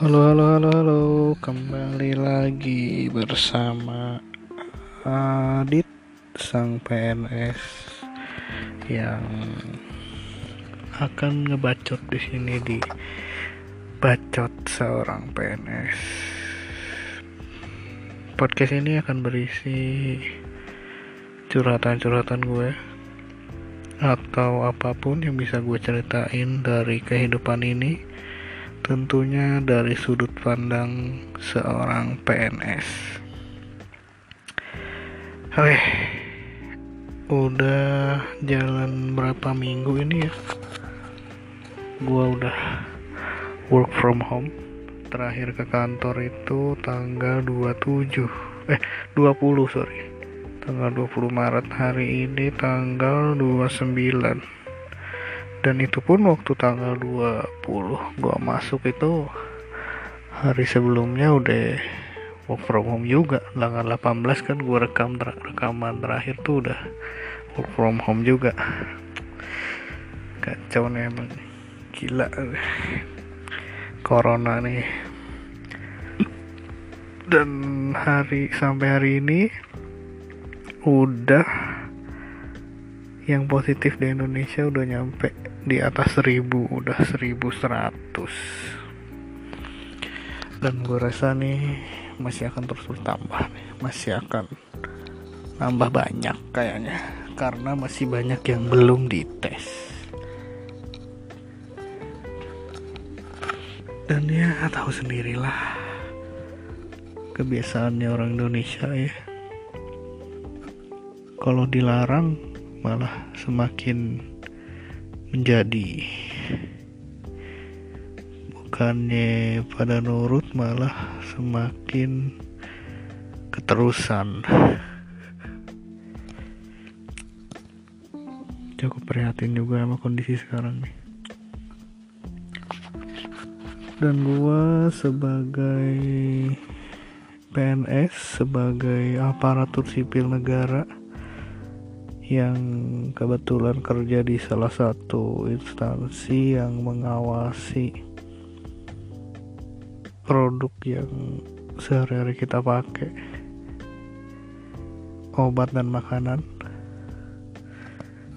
Halo, halo, halo, halo, kembali lagi bersama Adit sang PNS yang akan ngebacot di sini di bacot seorang PNS. Podcast ini akan berisi curhatan-curhatan gue atau apa pun yang bisa gue ceritain dari kehidupan ini tentunya dari sudut pandang seorang PNS oke udah jalan berapa minggu ini ya? Gua udah work from home. Terakhir ke kantor itu tanggal 27 eh 20 sorry. Tanggal 20 Maret hari ini tanggal 29 dan itu pun waktu tanggal 20 gua masuk itu hari sebelumnya udah work from home juga. Tanggal 18 kan gua rekam ter rekaman terakhir tuh udah work from home juga. Kacau nih emang. Gila corona nih. Dan hari sampai hari ini udah yang positif di Indonesia udah nyampe di atas 1000 udah 1100 dan gue rasa nih masih akan terus bertambah nih. Masih akan nambah banyak kayaknya. Karena masih banyak yang belum dites. Dan ya tahu sendirilah kebiasaannya orang Indonesia ya. Kalau dilarang malah semakin menjadi. Bukannya pada nurut malah semakin keterusan. Cukup prihatin juga sama kondisi sekarang nih. Dan gua sebagai PNS sebagai aparatur sipil negara yang kebetulan kerja di salah satu instansi yang mengawasi produk yang sehari-hari kita pakai. Obat dan makanan.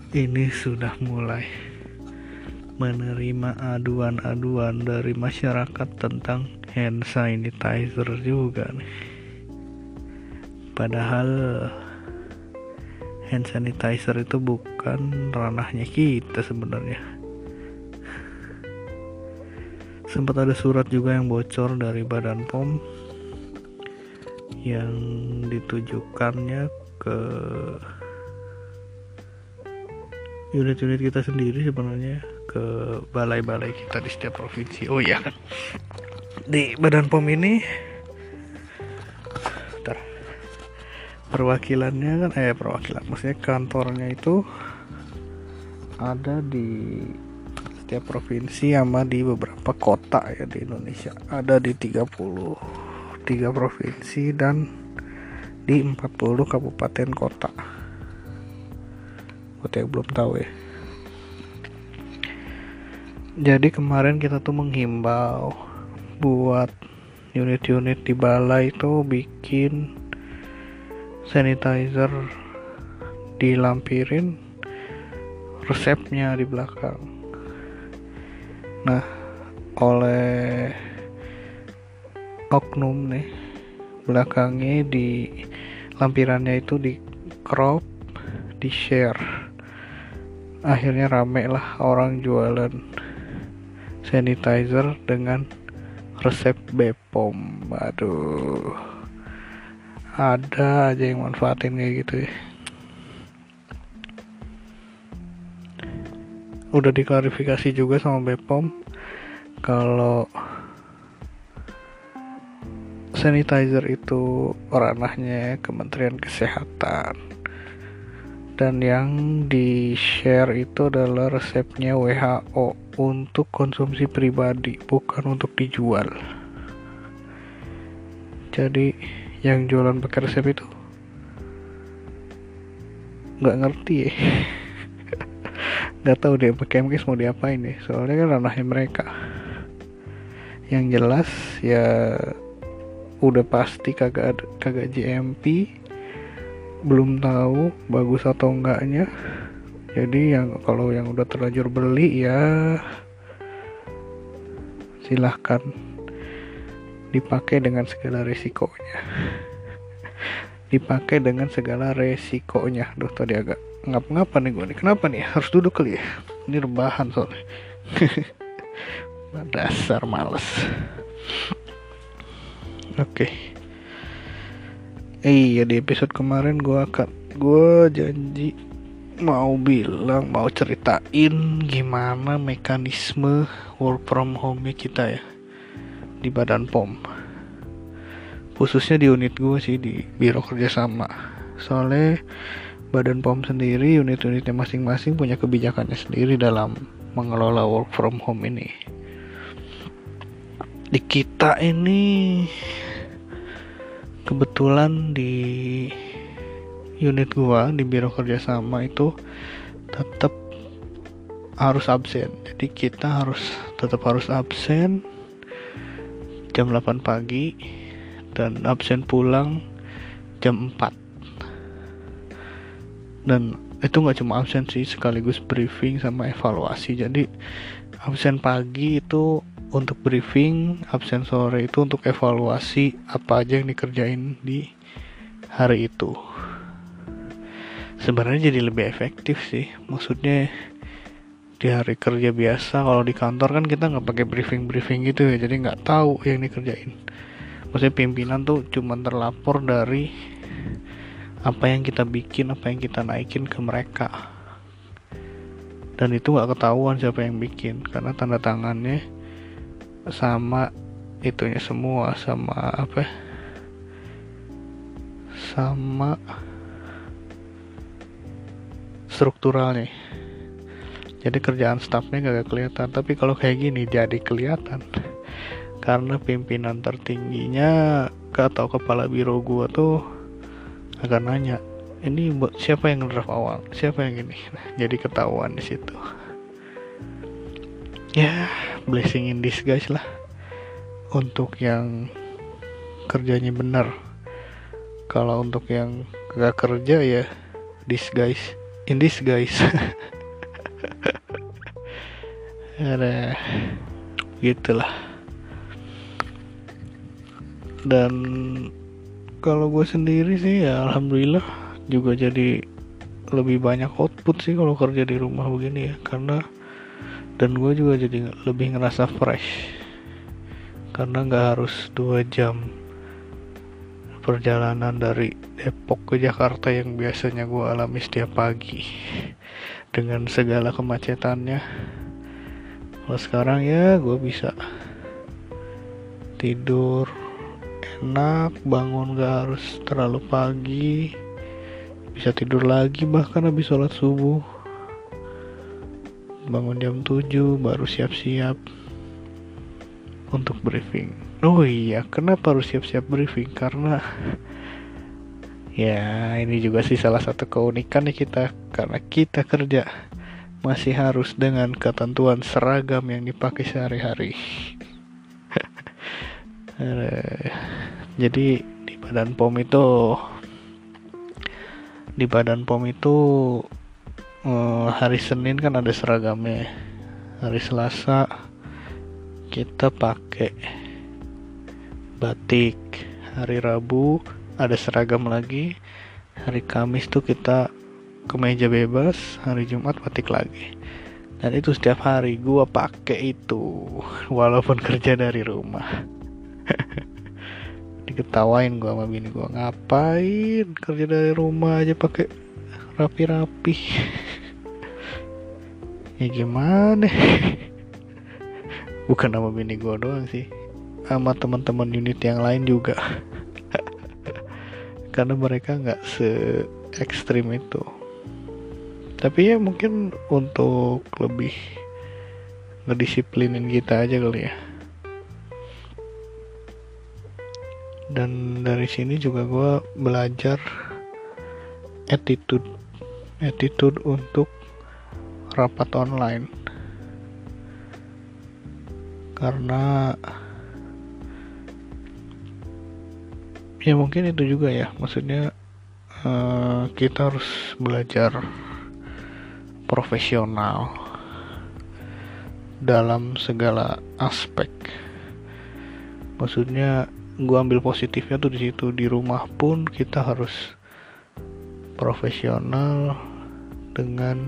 Ini sudah mulai menerima aduan-aduan dari masyarakat tentang hand sanitizer juga nih. Padahal hand sanitizer itu bukan ranahnya kita sebenarnya. Sempat ada surat juga yang bocor dari Badan POM yang ditujukannya ke unit-unit kita sendiri sebenarnya ke balai-balai kita di setiap provinsi. Oh iya. Di Badan POM ini perwakilannya kan eh perwakilan maksudnya kantornya itu ada di setiap provinsi sama di beberapa kota ya di Indonesia. Ada di 33 provinsi dan di 40 kabupaten kota. Buat yang belum tahu ya. Jadi kemarin kita tuh menghimbau buat unit-unit di balai itu bikin sanitizer dilampirin resepnya di belakang. Nah oleh oknum nih belakangnya di lampirannya itu di crop di share. Akhirnya rame lah orang jualan sanitizer dengan resep Bepom aduh ada aja yang manfaatin kayak gitu ya. Udah diklarifikasi juga sama Bepom kalau sanitizer itu ranahnya Kementerian Kesehatan. Dan yang di share itu adalah resepnya WHO untuk konsumsi pribadi bukan untuk dijual. Jadi yang jualan pakai resep itu? Nggak ngerti ya. Nggak tahu deh pakai MKS mau diapain nih soalnya kan ranahnya mereka. Yang jelas ya udah pasti kagak kagak JMP belum tahu bagus atau enggaknya. Jadi yang kalau yang udah terlanjur beli ya silahkan dipakai dengan segala resikonya. Dipakai dengan segala resikonya. Duh tadi agak ngap-ngapa nih gue nih. Kenapa nih? Harus duduk kali ya? Ini rebahan soalnya. Dasar males. Oke. Okay. iya di episode kemarin gue akan gue janji mau bilang mau ceritain gimana mekanisme work from home kita ya di badan pom. Khususnya di unit gue sih di biro kerjasama. Soalnya badan pom sendiri unit-unitnya masing-masing punya kebijakannya sendiri dalam mengelola work from home ini. Di kita ini kebetulan di unit gua di biro kerjasama itu tetap harus absen. Jadi kita harus tetap harus absen jam 8 pagi dan absen pulang jam 4 dan itu nggak cuma absen sih sekaligus briefing sama evaluasi. Jadi absen pagi itu untuk briefing absen sore itu untuk evaluasi apa aja yang dikerjain di hari itu. Sebenarnya jadi lebih efektif sih maksudnya di hari kerja biasa. Kalau di kantor kan kita nggak pakai briefing briefing gitu ya jadi nggak tahu yang dikerjain. Maksudnya pimpinan tuh cuma terlapor dari apa yang kita bikin apa yang kita naikin ke mereka. Dan itu nggak ketahuan siapa yang bikin karena tanda tangannya sama itunya semua sama apa sama strukturalnya jadi kerjaan staffnya gak kelihatan. Tapi kalau kayak gini jadi kelihatan. Karena pimpinan tertingginya atau kepala biro gua tuh akan nanya ini buat siapa yang draft awal? Siapa yang ini? Nah, jadi ketahuan di situ. Ya blessing in disguise lah. Untuk yang kerjanya benar. Kalau untuk yang gak kerja ya disguise. In this guys ada gitulah. Dan kalau gue sendiri sih ya alhamdulillah juga jadi lebih banyak output sih kalau kerja di rumah begini ya. Karena dan gue juga jadi lebih ngerasa fresh. Karena nggak harus dua jam perjalanan dari Depok ke Jakarta yang biasanya gue alami setiap pagi dengan segala kemacetannya. Kalau sekarang ya gue bisa tidur enak bangun gak harus terlalu pagi bisa tidur lagi bahkan habis sholat subuh. Bangun jam 7 baru siap-siap untuk briefing. Oh iya kenapa harus siap-siap briefing? Karena ya ini juga sih salah satu keunikan nih kita. Karena kita kerja masih harus dengan ketentuan seragam yang dipakai sehari-hari. Jadi di badan pom itu di badan pom itu eh, hari Senin kan ada seragamnya. Hari Selasa kita pakai batik. Hari Rabu ada seragam lagi. Hari Kamis tuh kita kemeja bebas hari Jumat batik lagi. Dan itu setiap hari gua pakai itu walaupun kerja dari rumah. Diketawain gua sama bini gua ngapain kerja dari rumah aja pakai rapi-rapi? Ya gimana? Bukan nama bini gua doang sih sama teman-teman unit yang lain juga karena mereka nggak se ekstrim itu. Tapi ya mungkin untuk lebih ngedisiplinin kita aja kali ya. Dan dari sini juga gue belajar attitude attitude untuk rapat online. Karena ya mungkin itu juga ya. Maksudnya uh, kita harus belajar profesional dalam segala aspek. Maksudnya gue ambil positifnya tuh di situ. Di rumah pun kita harus profesional dengan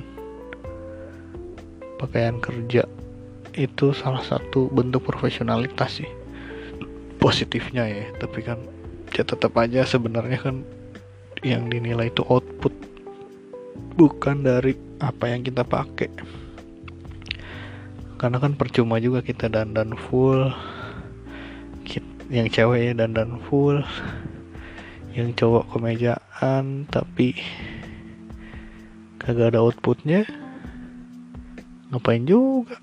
pakaian kerja. Itu salah satu bentuk profesionalitas sih. Positifnya ya tapi kan ya tetap aja sebenarnya kan yang dinilai itu output bukan dari apa yang kita pakai. Karena kan percuma juga kita dandan full yang cewek ya dandan full yang cowok kemejaan tapi kagak ada outputnya ngapain juga?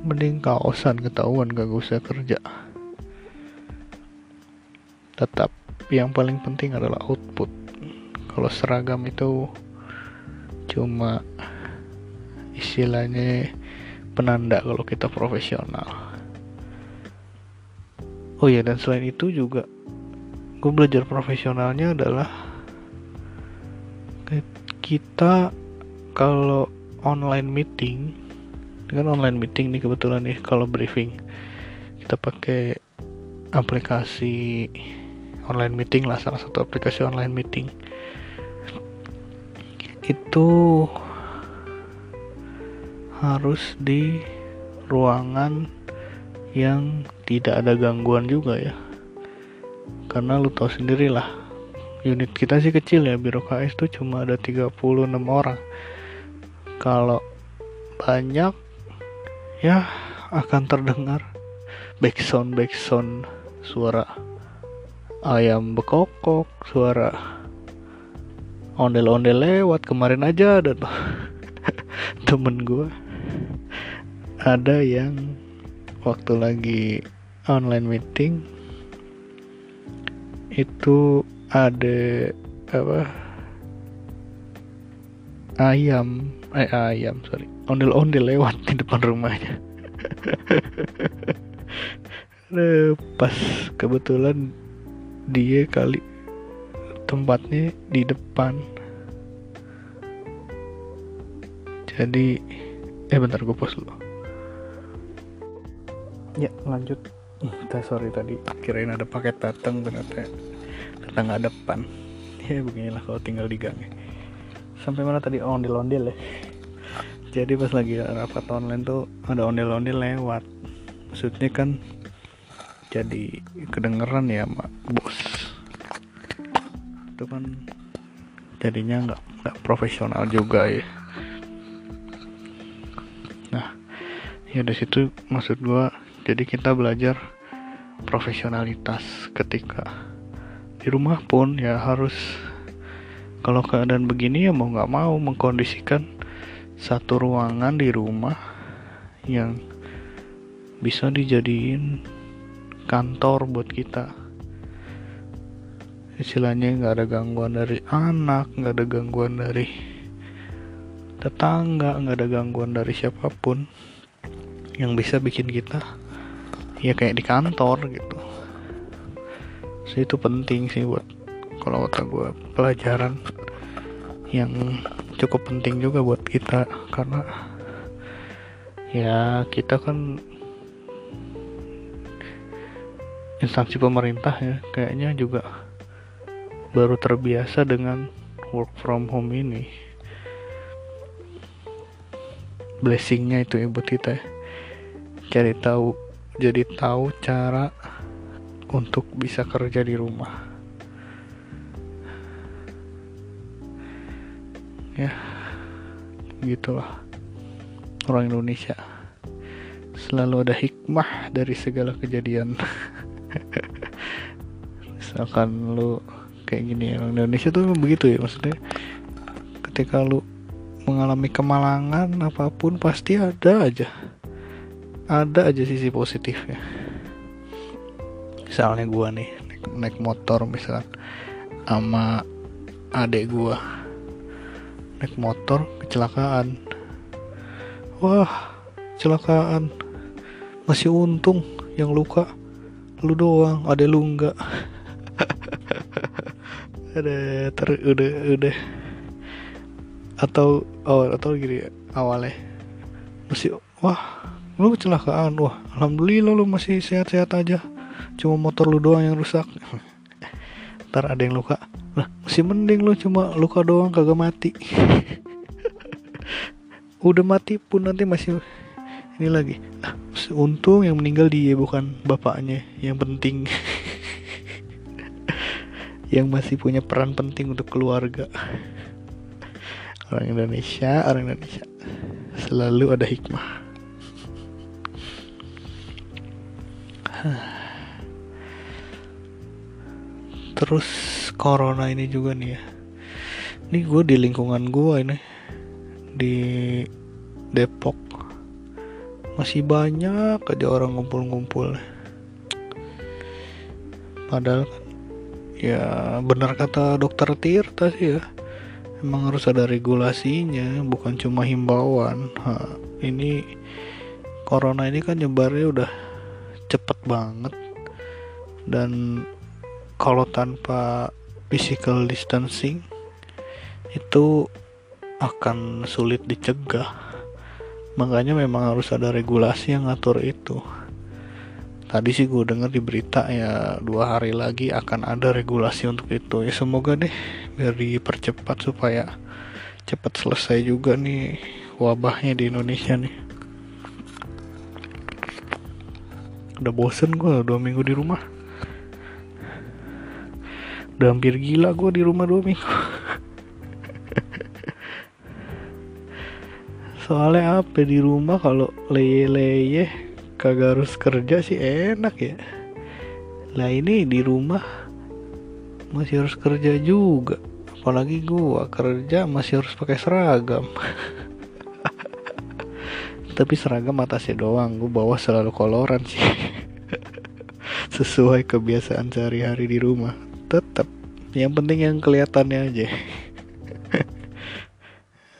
Mending kaosan ketahuan gak usah kerja tetap yang paling penting adalah output. Kalau seragam itu cuma istilahnya penanda kalau kita profesional. Oh ya dan selain itu juga gue belajar profesionalnya adalah kita kalau online meeting dengan online meeting nih kebetulan nih kalau briefing kita pakai aplikasi online meeting lah salah satu aplikasi online meeting. Itu harus di ruangan yang tidak ada gangguan juga ya. Karena lu tahu sendiri lah unit kita sih kecil ya biro KS tuh cuma ada 36 orang. Kalau banyak ya akan terdengar backsound backsound suara ayam bekokok suara ondel-ondel lewat kemarin aja tuh. Temen gue ada yang waktu lagi online meeting itu ada apa? Ayam eh ayam sorry. Ondel-ondel lewat di depan rumahnya. Pas kebetulan dia kali tempatnya di depan. Jadi eh bentar gue post dulu. Ya lanjut. Kita sorry tadi kirain ada paket datang ternyata tetangga depan. Ya beginilah kalau tinggal di gang sampai mana tadi? Oh, ondel-ondel ya. Jadi pas lagi rapat online tuh ada ondel-ondel lewat. Maksudnya kan jadi kedengeran ya mak bos. Itu kan jadinya nggak nggak profesional juga ya. Nah ya dari situ maksud gua jadi kita belajar profesionalitas ketika di rumah pun ya harus kalau keadaan begini ya mau nggak mau mengkondisikan satu ruangan di rumah yang bisa dijadiin kantor buat kita. Istilahnya nggak ada gangguan dari anak nggak ada gangguan dari tetangga nggak ada gangguan dari siapa pun yang bisa bikin kita ya kayak di kantor gitu. So, itu penting sih buat kalau kata gue pelajaran yang cukup penting juga buat kita. Karena ya kita kan instansi pemerintah ya kayaknya juga baru terbiasa dengan work from home ini. Blessingnya itu buat kita ya. cari tahu jadi tahu cara untuk bisa kerja di rumah. Ya gitulah orang Indonesia. Selalu ada hikmah dari segala kejadian misalkan lu kayak gini orang Indonesia tuh begitu ya maksudnya. Ketika lu mengalami kemalangan apa pun pasti ada aja. Ada aja sisi positifnya. Misalnya gua nih naik, naik motor misalkan sama adek gua. Naik motor kecelakaan. Wah kecelakaan. Masih untung yang luka lu doang ada lu enggak? Ada ter udah udah. Atau oh atau gini awalnya. Masih wah lu kecelakaan wah. Alhamdulillah lu masih sehat-sehat aja. Cuma motor lu doang yang rusak. Ntar ada yang luka. Lah masih mending lu cuma luka doang kagak mati. Udah mati pun nanti masih ini lagi. Nah, untung yang meninggal dia bukan bapaknya yang penting. Yang masih punya peran penting untuk keluarga. Orang Indonesia orang Indonesia. Selalu ada hikmah. Terus corona ini juga nih ya. Ini gue di lingkungan gue ini. Di Depok masih banyak aja orang ngumpul-ngumpul. Padahal kan ya benar kata dokter Tirta sih ya. Emang harus ada regulasinya bukan cuma himbauan. Ha, ini corona ini kan nyebarnya udah cepet banget. Dan kalau tanpa physical distancing itu akan sulit dicegah makanya memang harus ada regulasi yang ngatur itu. Tadi sih gue denger di berita ya dua hari lagi akan ada regulasi untuk itu. Ya semoga deh biar dipercepat supaya cepat selesai juga nih wabahnya di Indonesia nih. Udah bosen gue dua minggu di rumah. Udah hampir gila gue di rumah dua minggu soalnya apa di rumah kalau leye-leye kagak harus kerja sih enak ya. Lah ini di rumah masih harus kerja juga. Apalagi gua kerja masih harus pakai seragam. Tapi seragam atasnya doang gua bawa selalu koloran sih. Sesuai kebiasaan sehari-hari di rumah. Tetap yang penting yang kelihatannya aja.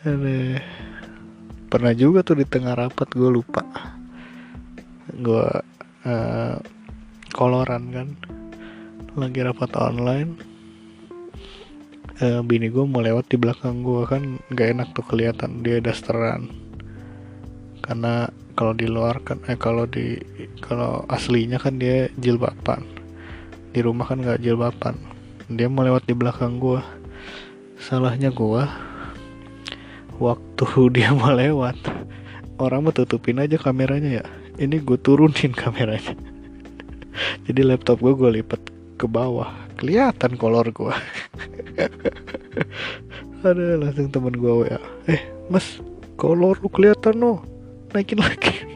Ada pernah juga tuh di tengah rapat gue lupa. Gue uh, koloran kan. Lagi rapat online. Uh, bini gue mau lewat di belakang gue kan gak enak tuh kelihatan dia dasteran. Karena kalau di luar kan eh kalau di kalau aslinya kan dia jilbaban. Di rumah kan gak jilbaban. Dia mau lewat di belakang gue salahnya gue waktu dia mau lewat. Orang mau tutupin aja kameranya ya. Ini gue turunin kameranya. Jadi laptop gue gue lipat ke bawah. Kelihatan kolor gue ada langsung temen gue wa eh mas kolor lu kelihatan no. Naikin lagi.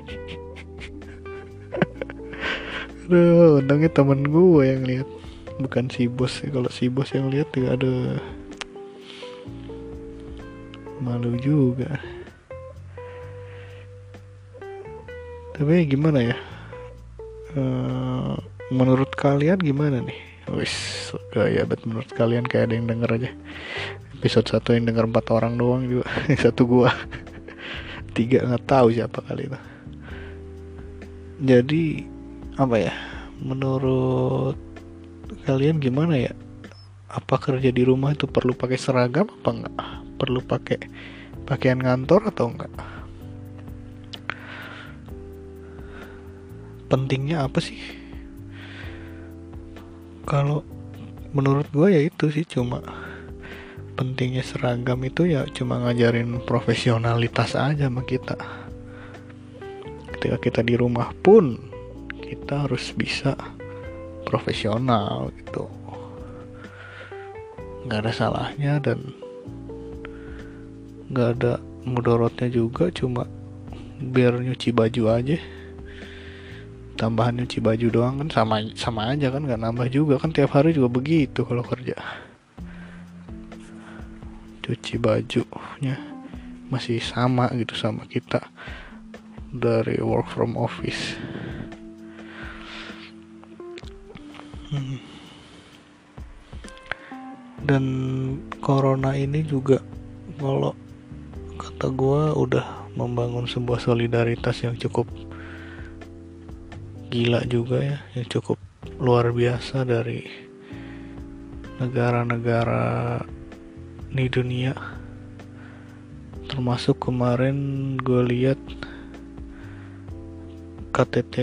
Aduh, untungnya temen gue yang lihat. Bukan si bos kalau si bos yang lihat juga ada malu juga. Tapi gimana ya? Uh, menurut kalian gimana nih? Wis gaya bet menurut kalian kayak ada yang denger aja. Episode satu yang denger empat orang doang juga. Satu gua. Tiga nggak tahu siapa kali itu. Jadi apa ya? Menurut kalian gimana ya? Apa kerja di rumah itu perlu pakai seragam apa enggak perlu pakai pakaian kantor atau enggak? Pentingnya apa sih? Kalau menurut gue ya itu sih cuma pentingnya seragam itu ya cuma ngajarin profesionalitas aja sama kita. Ketika kita di rumah pun kita harus bisa profesional gitu. Nggak ada salahnya dan nggak ada mudorotnya juga cuma biar nyuci baju aja. Tambahan nyuci baju doang kan sama sama aja kan nggak nambah juga. Kan tiap hari juga begitu kalau kerja. Cuci bajunya masih sama gitu sama kita dari work from office. Hmm. dan corona ini juga kalau kata gue udah membangun sebuah solidaritas yang cukup gila juga ya yang cukup luar biasa dari negara-negara di dunia. Termasuk kemarin gue lihat KTT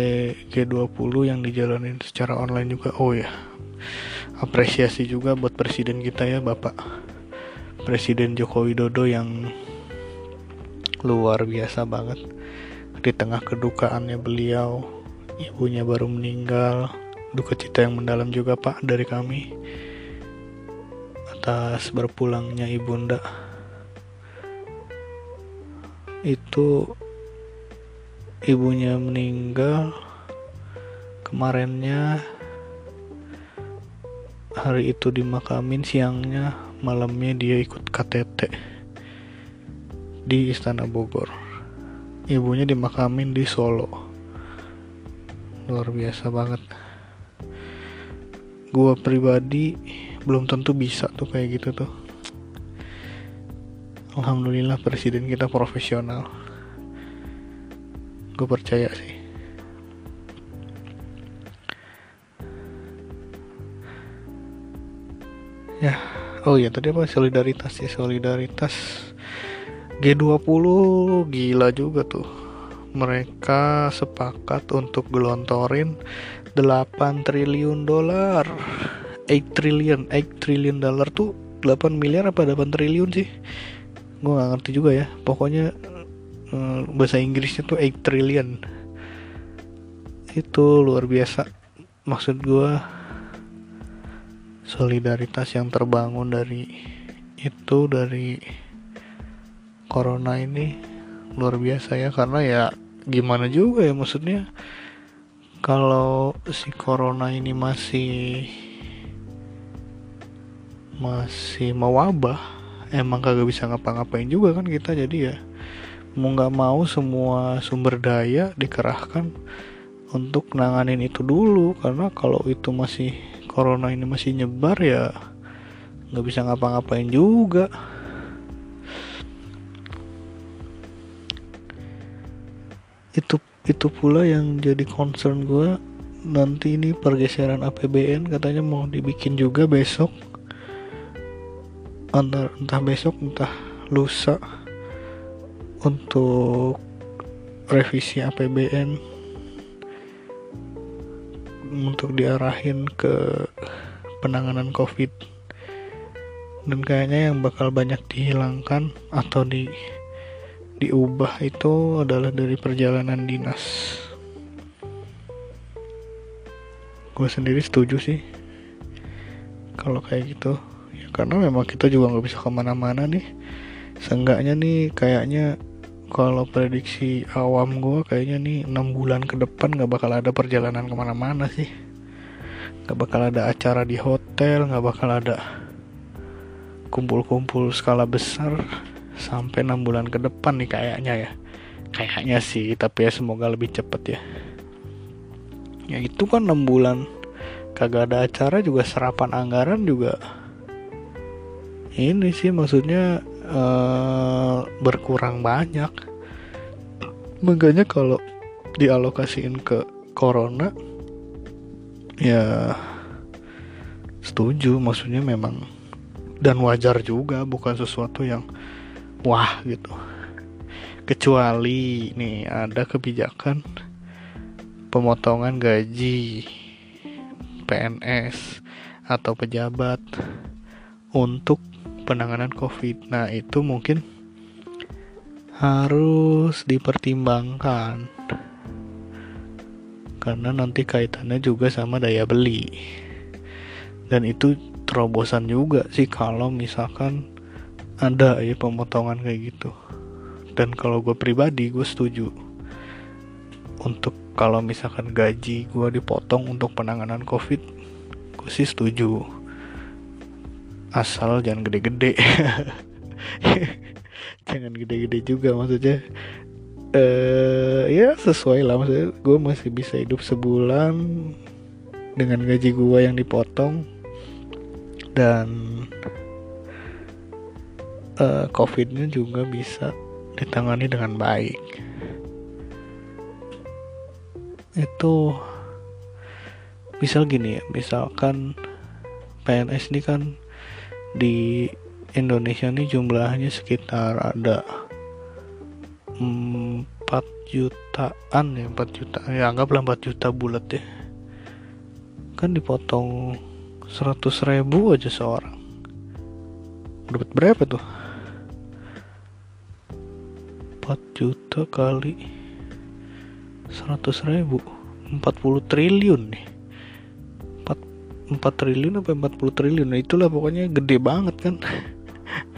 G20 yang dijalanin secara online juga oh ya apresiasi juga buat presiden kita ya Bapak Presiden Joko Widodo yang luar biasa banget. Di tengah kedukaannya beliau ibunya baru meninggal duka cita yang mendalam juga Pak dari kami. Atas berpulangnya ibunda. Itu ibunya meninggal kemarinnya. Hari itu dimakamin siangnya malamnya dia ikut KTT di Istana Bogor. Ibunya dimakamin di Solo. Luar biasa banget. Gua pribadi belum tentu bisa tuh kayak gitu tuh. Alhamdulillah presiden kita profesional. Gue percaya sih. Ya oh ya tadi apa? Solidaritas ya solidaritas G20 gila juga tuh. Mereka sepakat untuk gelontorin 8 triliun dolar. 8 triliun 8 triliun dolar tuh 8 miliar apa 8 triliun sih? Gue gak ngerti juga ya. Pokoknya Eh, bahasa Inggrisnya tuh 8 trillion. Itu luar biasa. Maksud gue solidaritas yang terbangun dari itu dari corona ini luar biasa ya karena ya gimana juga ya maksudnya. Kalau si corona ini masih masih mewabah emang kagak bisa ngapa-ngapain juga kan kita jadi ya mau nggak mau semua sumber daya dikerahkan untuk nanganin itu dulu. Karena kalau itu masih corona ini masih nyebar ya nggak bisa ngapa-ngapain juga itu itu pula yang jadi concern gue nanti ini pergeseran APBN katanya mau dibikin juga besok. Entah, entah besok entah lusa untuk revisi APBN untuk diarahin ke penanganan COVID. Dan kayaknya yang bakal banyak dihilangkan atau di diubah itu adalah dari perjalanan dinas. Gue sendiri setuju sih kalau kayak gitu. Ya karena memang kita juga nggak bisa ke mana-mana nih. Seenggaknya nih kayaknya kalau prediksi awam gue kayaknya nih enam bulan ke depan nggak bakal ada perjalanan ke mana-mana sih. Nggak bakal ada acara di hotel nggak bakal ada kumpul-kumpul skala besar sampai enam bulan ke depan nih kayaknya ya. Kayaknya sih tapi ya semoga lebih cepet ya. Ya itu kan enam bulan. Kagak ada acara juga serapan anggaran juga. Ini sih maksudnya uh, berkurang banyak. Makanya kalau dialokasiin ke corona ya setuju. Maksudnya memang dan wajar juga bukan sesuatu yang wah gitu kecuali nih ada kebijakan pemotongan gaji PNS atau pejabat untuk penanganan COVID. Nah, itu mungkin harus dipertimbangkan karena nanti kaitannya juga sama daya beli. Dan itu terobosan juga sih kalau misalkan ada ya pemotongan kayak gitu. Dan kalau gue pribadi gue setuju. Untuk kalau misalkan gaji gue dipotong untuk penanganan covid gue sih setuju. Asal jangan gede-gede. Jangan gede-gede juga maksudnya uh, ya sesuai lah maksudnya. Gue masih bisa hidup sebulan dengan gaji gue yang dipotong. Dan uh, covidnya juga bisa ditangani dengan baik. Itu misal gini ya misalkan PNS ini kan di Indonesia ini jumlahnya sekitar ada 4 jutaan ya 4 juta ya anggaplah 4 juta bulat ya. Kan dipotong 100 ribu aja seorang. Dapat berapa tuh 4 juta kali 100 ribu. 40 triliun nih. 4, 4 triliun apa 40 triliun? Nah itulah pokoknya gede banget kan.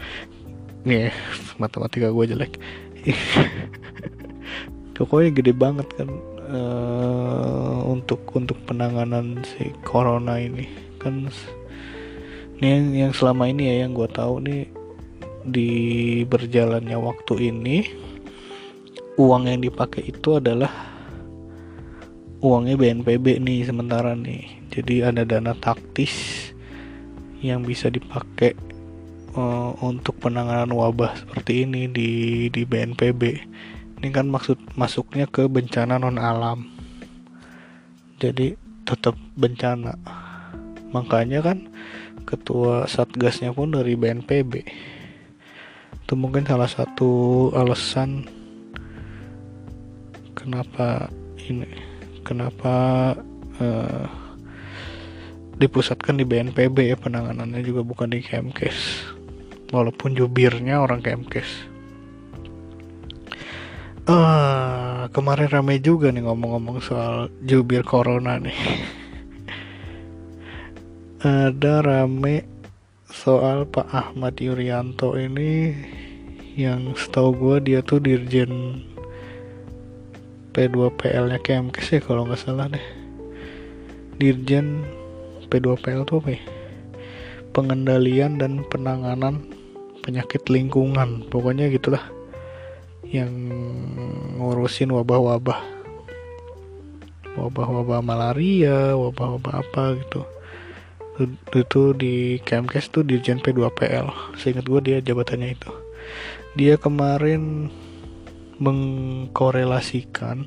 Nih matematika gue jelek. Pokoknya gede banget kan uh, untuk untuk penanganan si corona ini. Kan ini yang, yang selama ini ya yang gue tahu nih di berjalannya waktu ini uang yang dipakai itu adalah uangnya BNPB nih sementara nih jadi ada dana taktis yang bisa dipakai uh, untuk penanganan wabah seperti ini di di BNPB. Ini kan maksud masuknya ke bencana non alam. Jadi tetap bencana. Makanya kan ketua satgasnya pun dari BNPB. Itu mungkin salah satu alasan kenapa ini kenapa uh, dipusatkan di BNPB ya penanganannya juga bukan di Kemkes. Walaupun jubirnya orang Kemkes. Uh, kemarin rame juga nih ngomong-ngomong soal jubir corona nih. Ada rame soal Pak Ahmad Yuryanto ini yang setahu gue dia tuh dirjen P2PL nya Kemkes ya kalau nggak salah deh. Dirjen P2PL tuh apa ya? Pengendalian dan penanganan penyakit lingkungan. Pokoknya gitulah yang ngurusin wabah-wabah. Wabah-wabah malaria wabah-wabah apa gitu. Itu di KMKS tuh di P2PL seingat gue dia jabatannya itu. Dia kemarin mengkorelasikan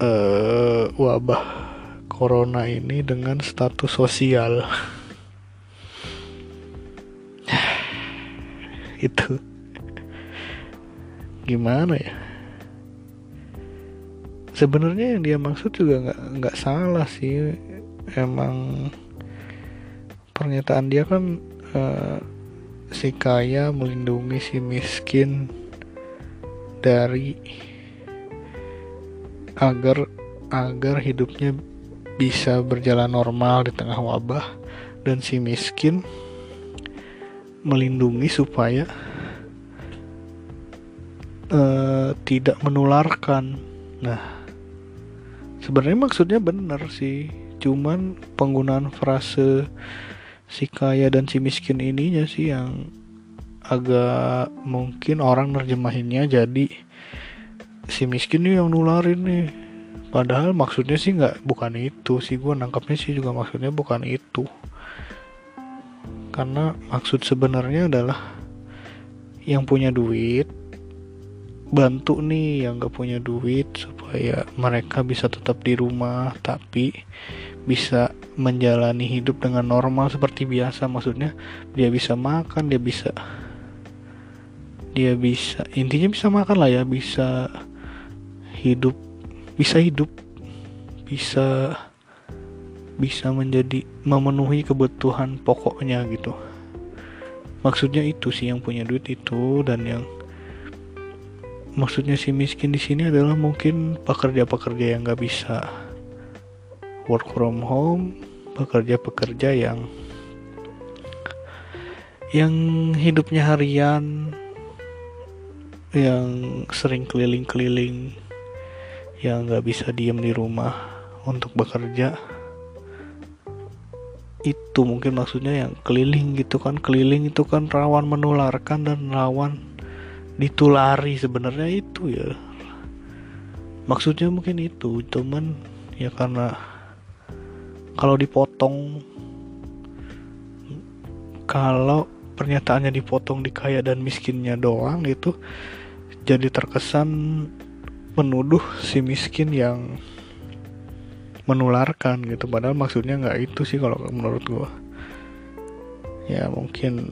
uh, wabah corona ini dengan status sosial. Itu. Gimana ya? Sebenarnya yang dia maksud juga nggak nggak salah sih. Emang pernyataan dia kan uh, si kaya melindungi si miskin dari agar agar hidupnya bisa berjalan normal di tengah wabah dan si miskin melindungi supaya uh, tidak menularkan. Nah, sebenarnya maksudnya benar sih, cuman penggunaan frase si kaya dan si miskin ininya sih yang agak mungkin orang nerjemahinnya jadi si miskin nih yang nularin nih. Padahal maksudnya sih nggak bukan itu sih. Gue nangkapnya sih juga maksudnya bukan itu. Karena maksud sebenarnya adalah yang punya duit bantu nih yang gak punya duit supaya mereka bisa tetap di rumah tapi bisa menjalani hidup dengan normal seperti biasa. Maksudnya dia bisa makan dia bisa dia bisa intinya bisa makan lah ya bisa hidup bisa hidup bisa bisa menjadi memenuhi kebutuhan pokoknya gitu. Maksudnya itu sih yang punya duit itu dan yang maksudnya si miskin di sini adalah mungkin pekerja-pekerja yang nggak bisa work from home pekerja-pekerja yang yang hidupnya harian yang sering keliling-keliling yang nggak bisa diem di rumah untuk bekerja. Itu mungkin maksudnya yang keliling gitu kan keliling itu kan rawan menularkan dan rawan ditulari sebenarnya itu ya. Maksudnya mungkin itu cuman ya karena kalau dipotong kalau pernyataannya dipotong di kaya dan miskinnya doang itu jadi terkesan menuduh si miskin yang menularkan gitu. Padahal maksudnya nggak itu sih kalau menurut gue ya mungkin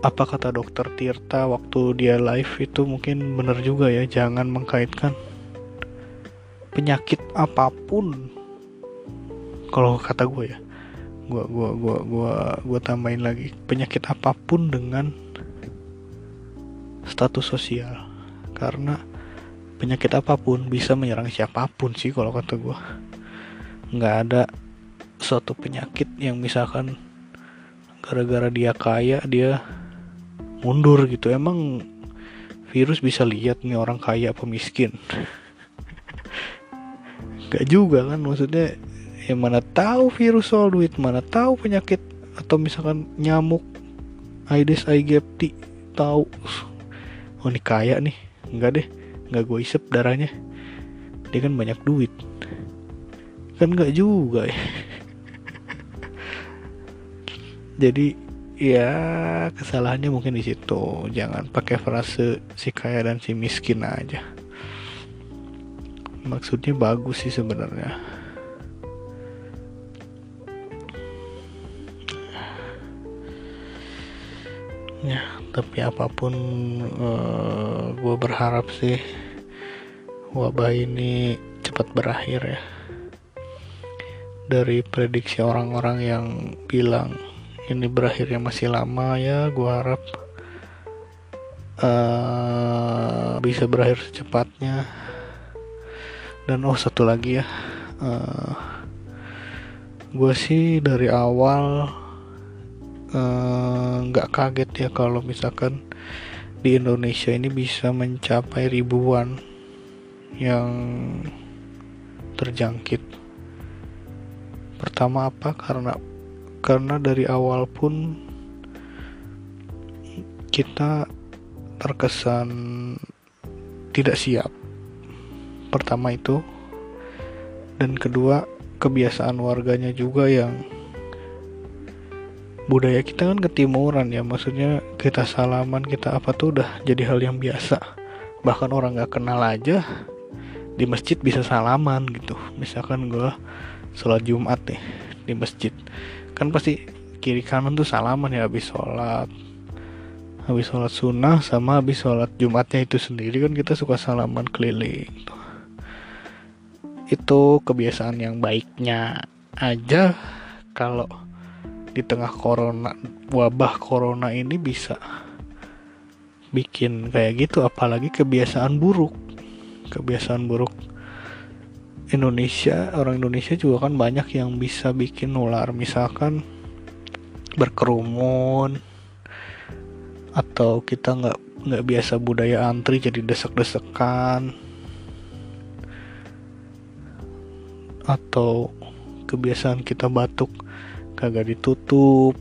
apa kata dokter Tirta waktu dia live itu mungkin benar juga ya jangan mengkaitkan penyakit apa pun. Kalau kata gue ya gua gua gua gua gua tambahin lagi penyakit apa pun dengan status sosial. Karena penyakit apa pun bisa menyerang siapa pun sih kalau kata gua. Nggak ada suatu penyakit yang misalkan gara-gara dia kaya dia mundur gitu. Emang virus bisa lihat nih orang kaya apa miskin. Gak juga kan maksudnya ya mana tahu virus soal duit mana tahu penyakit atau misalkan nyamuk Aedes aegypti tahu oh ini kaya nih. Enggak deh. Nggak gue isep darahnya. Dia kan banyak duit. Kan nggak juga ya. Jadi ya kesalahannya mungkin di situ. Jangan pakai frase si kaya dan si miskin aja. Maksudnya bagus sih sebenarnya ya tapi apa pun uh, eh, gue berharap sih wabah ini cepat berakhir ya. Dari prediksi orang-orang yang bilang ini berakhirnya masih lama ya gue harap uh, bisa berakhir secepatnya. Dan oh satu lagi ya uh, gue sih dari awal Eh, nggak uh, kaget ya kalau misalkan di Indonesia ini bisa mencapai ribuan yang terjangkit. Pertama apa? Karena karena dari awal pun kita terkesan tidak siap. Pertama itu dan kedua kebiasaan warganya juga yang budaya kita kan ketimuran ya. Maksudnya kita salaman kita apa tuh udah jadi hal yang biasa. Bahkan orang nggak kenal aja di masjid bisa salaman gitu. Misalkan gue sholat jumat nih di masjid. Kan pasti kiri kanan tuh salaman ya habis sholat. Habis sholat sunnah sama habis sholat jumatnya itu sendiri kan kita suka salaman keliling itu kebiasaan yang baiknya aja kalau di tengah corona wabah corona ini bisa bikin kayak gitu. Apalagi kebiasaan buruk. Kebiasaan buruk Indonesia orang Indonesia juga kan banyak yang bisa bikin nular misalkan berkerumun atau kita nggak nggak biasa budaya antri jadi desek-desekan. Atau kebiasaan kita batuk kagak ditutup.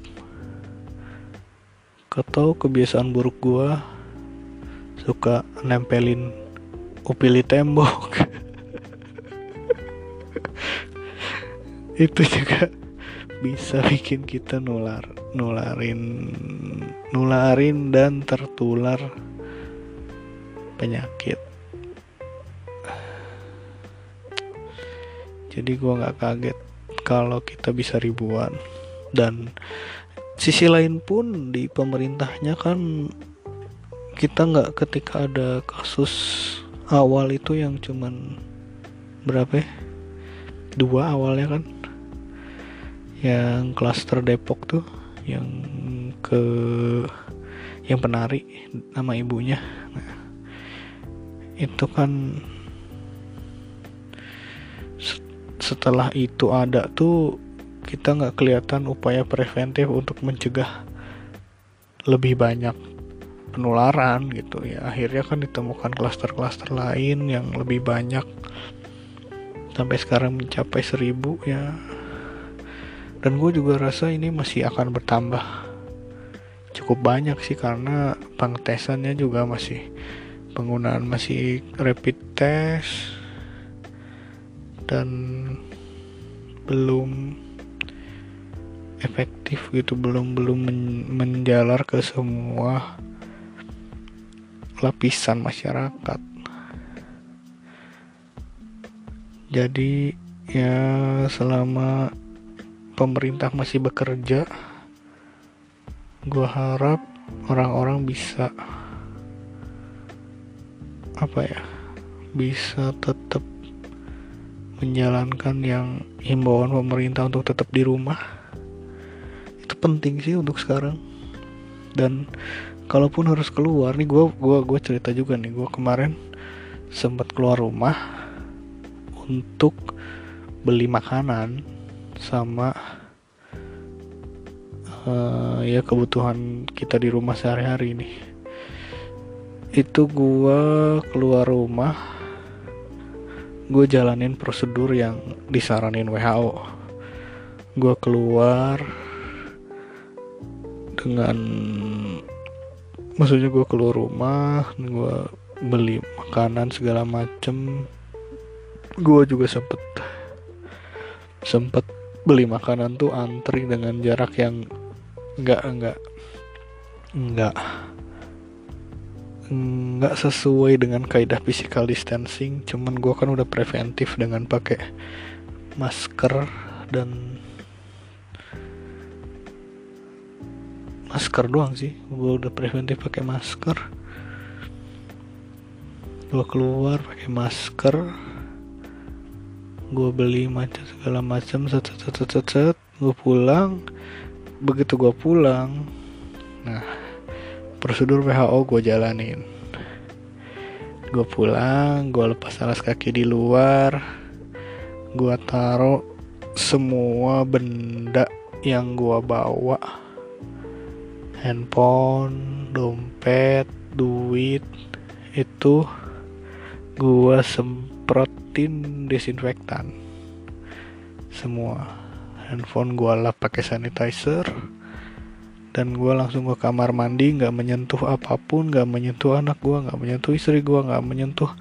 Atau kebiasaan buruk gua? Suka nempelin upili tembok. Itu juga bisa bikin kita nular nularin nularin dan tertular penyakit. Jadi gua nggak kaget kalau kita bisa ribuan. Dan sisi lain pun di pemerintahnya kan kita nggak ketika ada kasus awal itu yang cuman berapa ya? dua awalnya kan? Yang klaster Depok tuh yang ke yang penari nama ibunya. Nah, itu kan setelah itu ada tuh kita nggak kelihatan upaya preventif untuk mencegah lebih banyak penularan gitu ya. Akhirnya kan ditemukan klaster-klaster lain yang lebih banyak. Sampai sekarang mencapai seribu ya. Dan gue juga rasa ini masih akan bertambah. Cukup banyak sih karena pengetesannya juga masih penggunaan masih rapid test dan belum efektif gitu belum belum men menjalar ke semua lapisan masyarakat. Jadi ya selama pemerintah masih bekerja gue harap orang-orang bisa apa ya bisa tetap menjalankan yang himbauan pemerintah untuk tetap di rumah itu penting sih untuk sekarang. Dan kalaupun harus keluar nih gue gua gue cerita juga nih gue kemarin sempat keluar rumah untuk beli makanan sama uh, ya kebutuhan kita di rumah sehari-hari nih. Itu gue keluar rumah gue jalanin prosedur yang disaranin WHO gue keluar dengan maksudnya gue keluar rumah gue beli makanan segala macem. Gue juga sempet sempet beli makanan tuh antri dengan jarak yang enggak enggak enggak nggak sesuai dengan kaidah physical distancing cuman gue kan udah preventif dengan pakai masker dan masker doang sih. Gue udah preventif pakai masker. Gue keluar pakai masker. Gue beli macam segala macam set set set set set gue pulang. Begitu gue pulang nah prosedur WHO gue jalanin. Gue pulang gue lepas alas kaki di luar. Gue taruh semua benda yang gue bawa. Handphone dompet duit itu gue semprotin desinfektan semua. Handphone gue lap pakai sanitizer dan gue langsung ke kamar mandi nggak menyentuh apa pun nggak menyentuh anak gue nggak menyentuh istri gue nggak menyentuh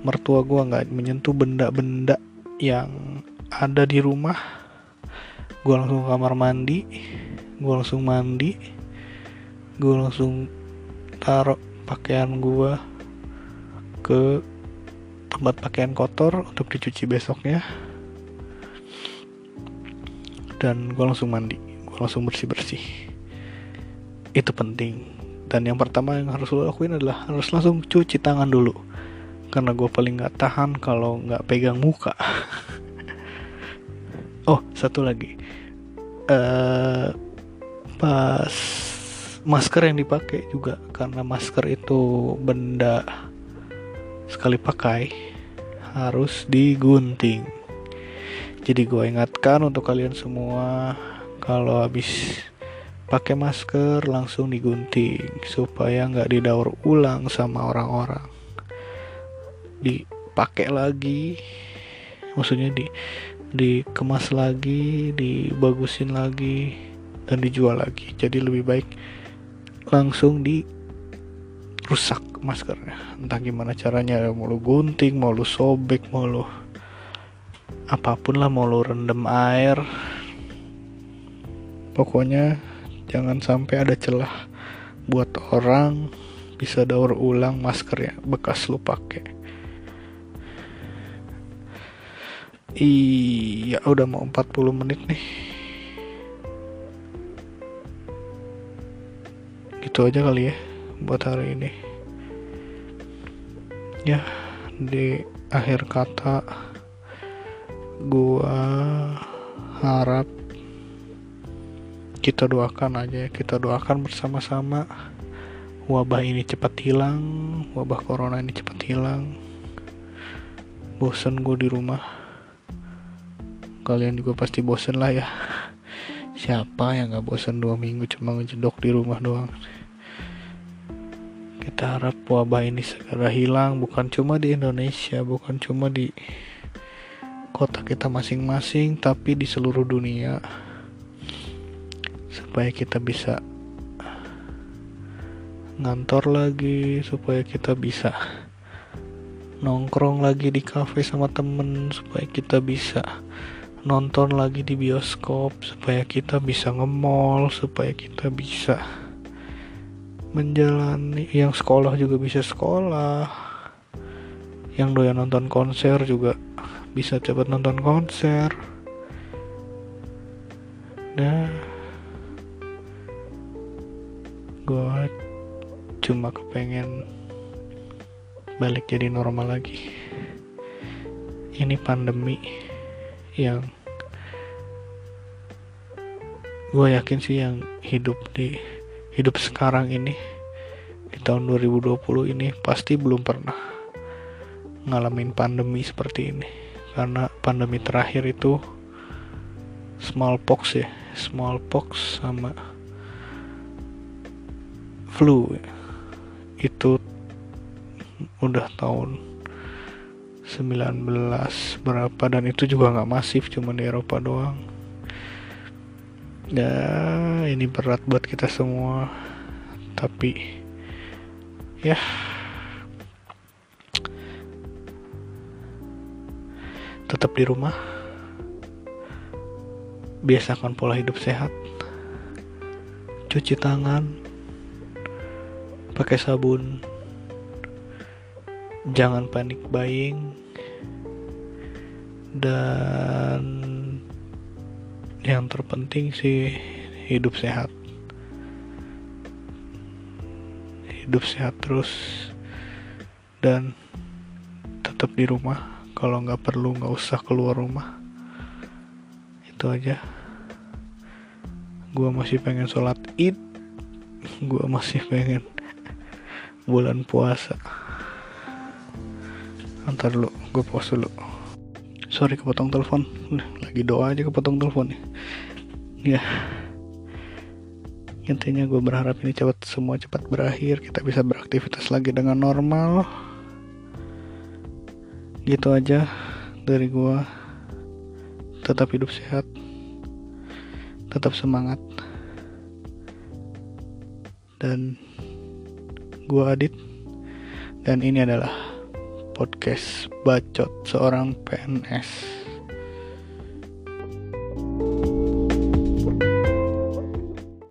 mertua gue nggak menyentuh benda-benda yang ada di rumah. Gue langsung ke kamar mandi gue langsung mandi gue langsung taruh pakaian gue ke tempat pakaian kotor untuk dicuci besoknya. Dan gue langsung mandi gue langsung bersih bersih itu penting. Dan yang pertama yang harus lo lakuin adalah harus langsung cuci tangan dulu. Karena gue paling nggak tahan kalau nggak pegang muka. Oh satu lagi. Uh, pas masker yang dipakai juga. Karena masker itu benda sekali pakai harus digunting. Jadi gue ingatkan untuk kalian semua kalau habis pakai masker langsung digunting supaya nggak didaur ulang sama orang-orang. Dipakai lagi maksudnya di dikemas lagi dibagusin lagi dan dijual lagi. Jadi lebih baik langsung di rusak maskernya. Entah gimana caranya mau lu gunting mau lu sobek mau lu apa pun lah mau lu rendam air. Pokoknya jangan sampai ada celah buat orang. Bisa daur ulang masker ya bekas lu pakai. Iya udah mau 40 menit nih. Gitu aja kali ya buat hari ini. Ya di akhir kata gua harap kita doakan aja ya kita doakan bersama-sama. Wabah ini cepat hilang wabah corona ini cepat hilang. Bosen gue di rumah. Kalian juga pasti bosen lah ya. Siapa yang gak bosen dua minggu cuma ngejedok di rumah doang? Kita harap wabah ini segera hilang bukan cuma di Indonesia bukan cuma di kota kita masing-masing tapi di seluruh dunia supaya kita bisa ngantor lagi supaya kita bisa nongkrong lagi di cafe sama temen supaya kita bisa nonton lagi di bioskop supaya kita bisa nge-mall supaya kita bisa menjalani yang sekolah juga bisa sekolah yang doyan nonton konser juga bisa cepat nonton konser. Nah gue cuma kepengen balik jadi normal lagi. Ini pandemi yang gue yakin sih yang hidup di hidup sekarang ini di tahun 2020 ini pasti belum pernah ngalamin pandemi seperti ini. Karena pandemi terakhir itu smallpox ya smallpox sama flu. Itu udah tahun 19 berapa dan itu juga nggak masif cuma di Eropa doang. Ya ini berat buat kita semua. Tapi ya. Tetap di rumah. Biasakan pola hidup sehat. Cuci tangan pakai sabun. Jangan panik buying. Dan yang terpenting sih hidup sehat. Hidup sehat terus. Dan tetap di rumah. Kalau nggak perlu nggak usah keluar rumah. Itu aja. Gue masih pengen sholat id. Gue masih pengen bulan puasa. Antar lu gue pause dulu. Sorry kepotong telepon. Lagi doa aja kepotong telepon ya intinya gue berharap ini cepat semua cepat berakhir. Kita bisa beraktivitas lagi dengan normal. Gitu aja dari gue tetap hidup sehat. Tetap semangat. Dan gue Adit. Dan ini adalah podcast bacot seorang PNS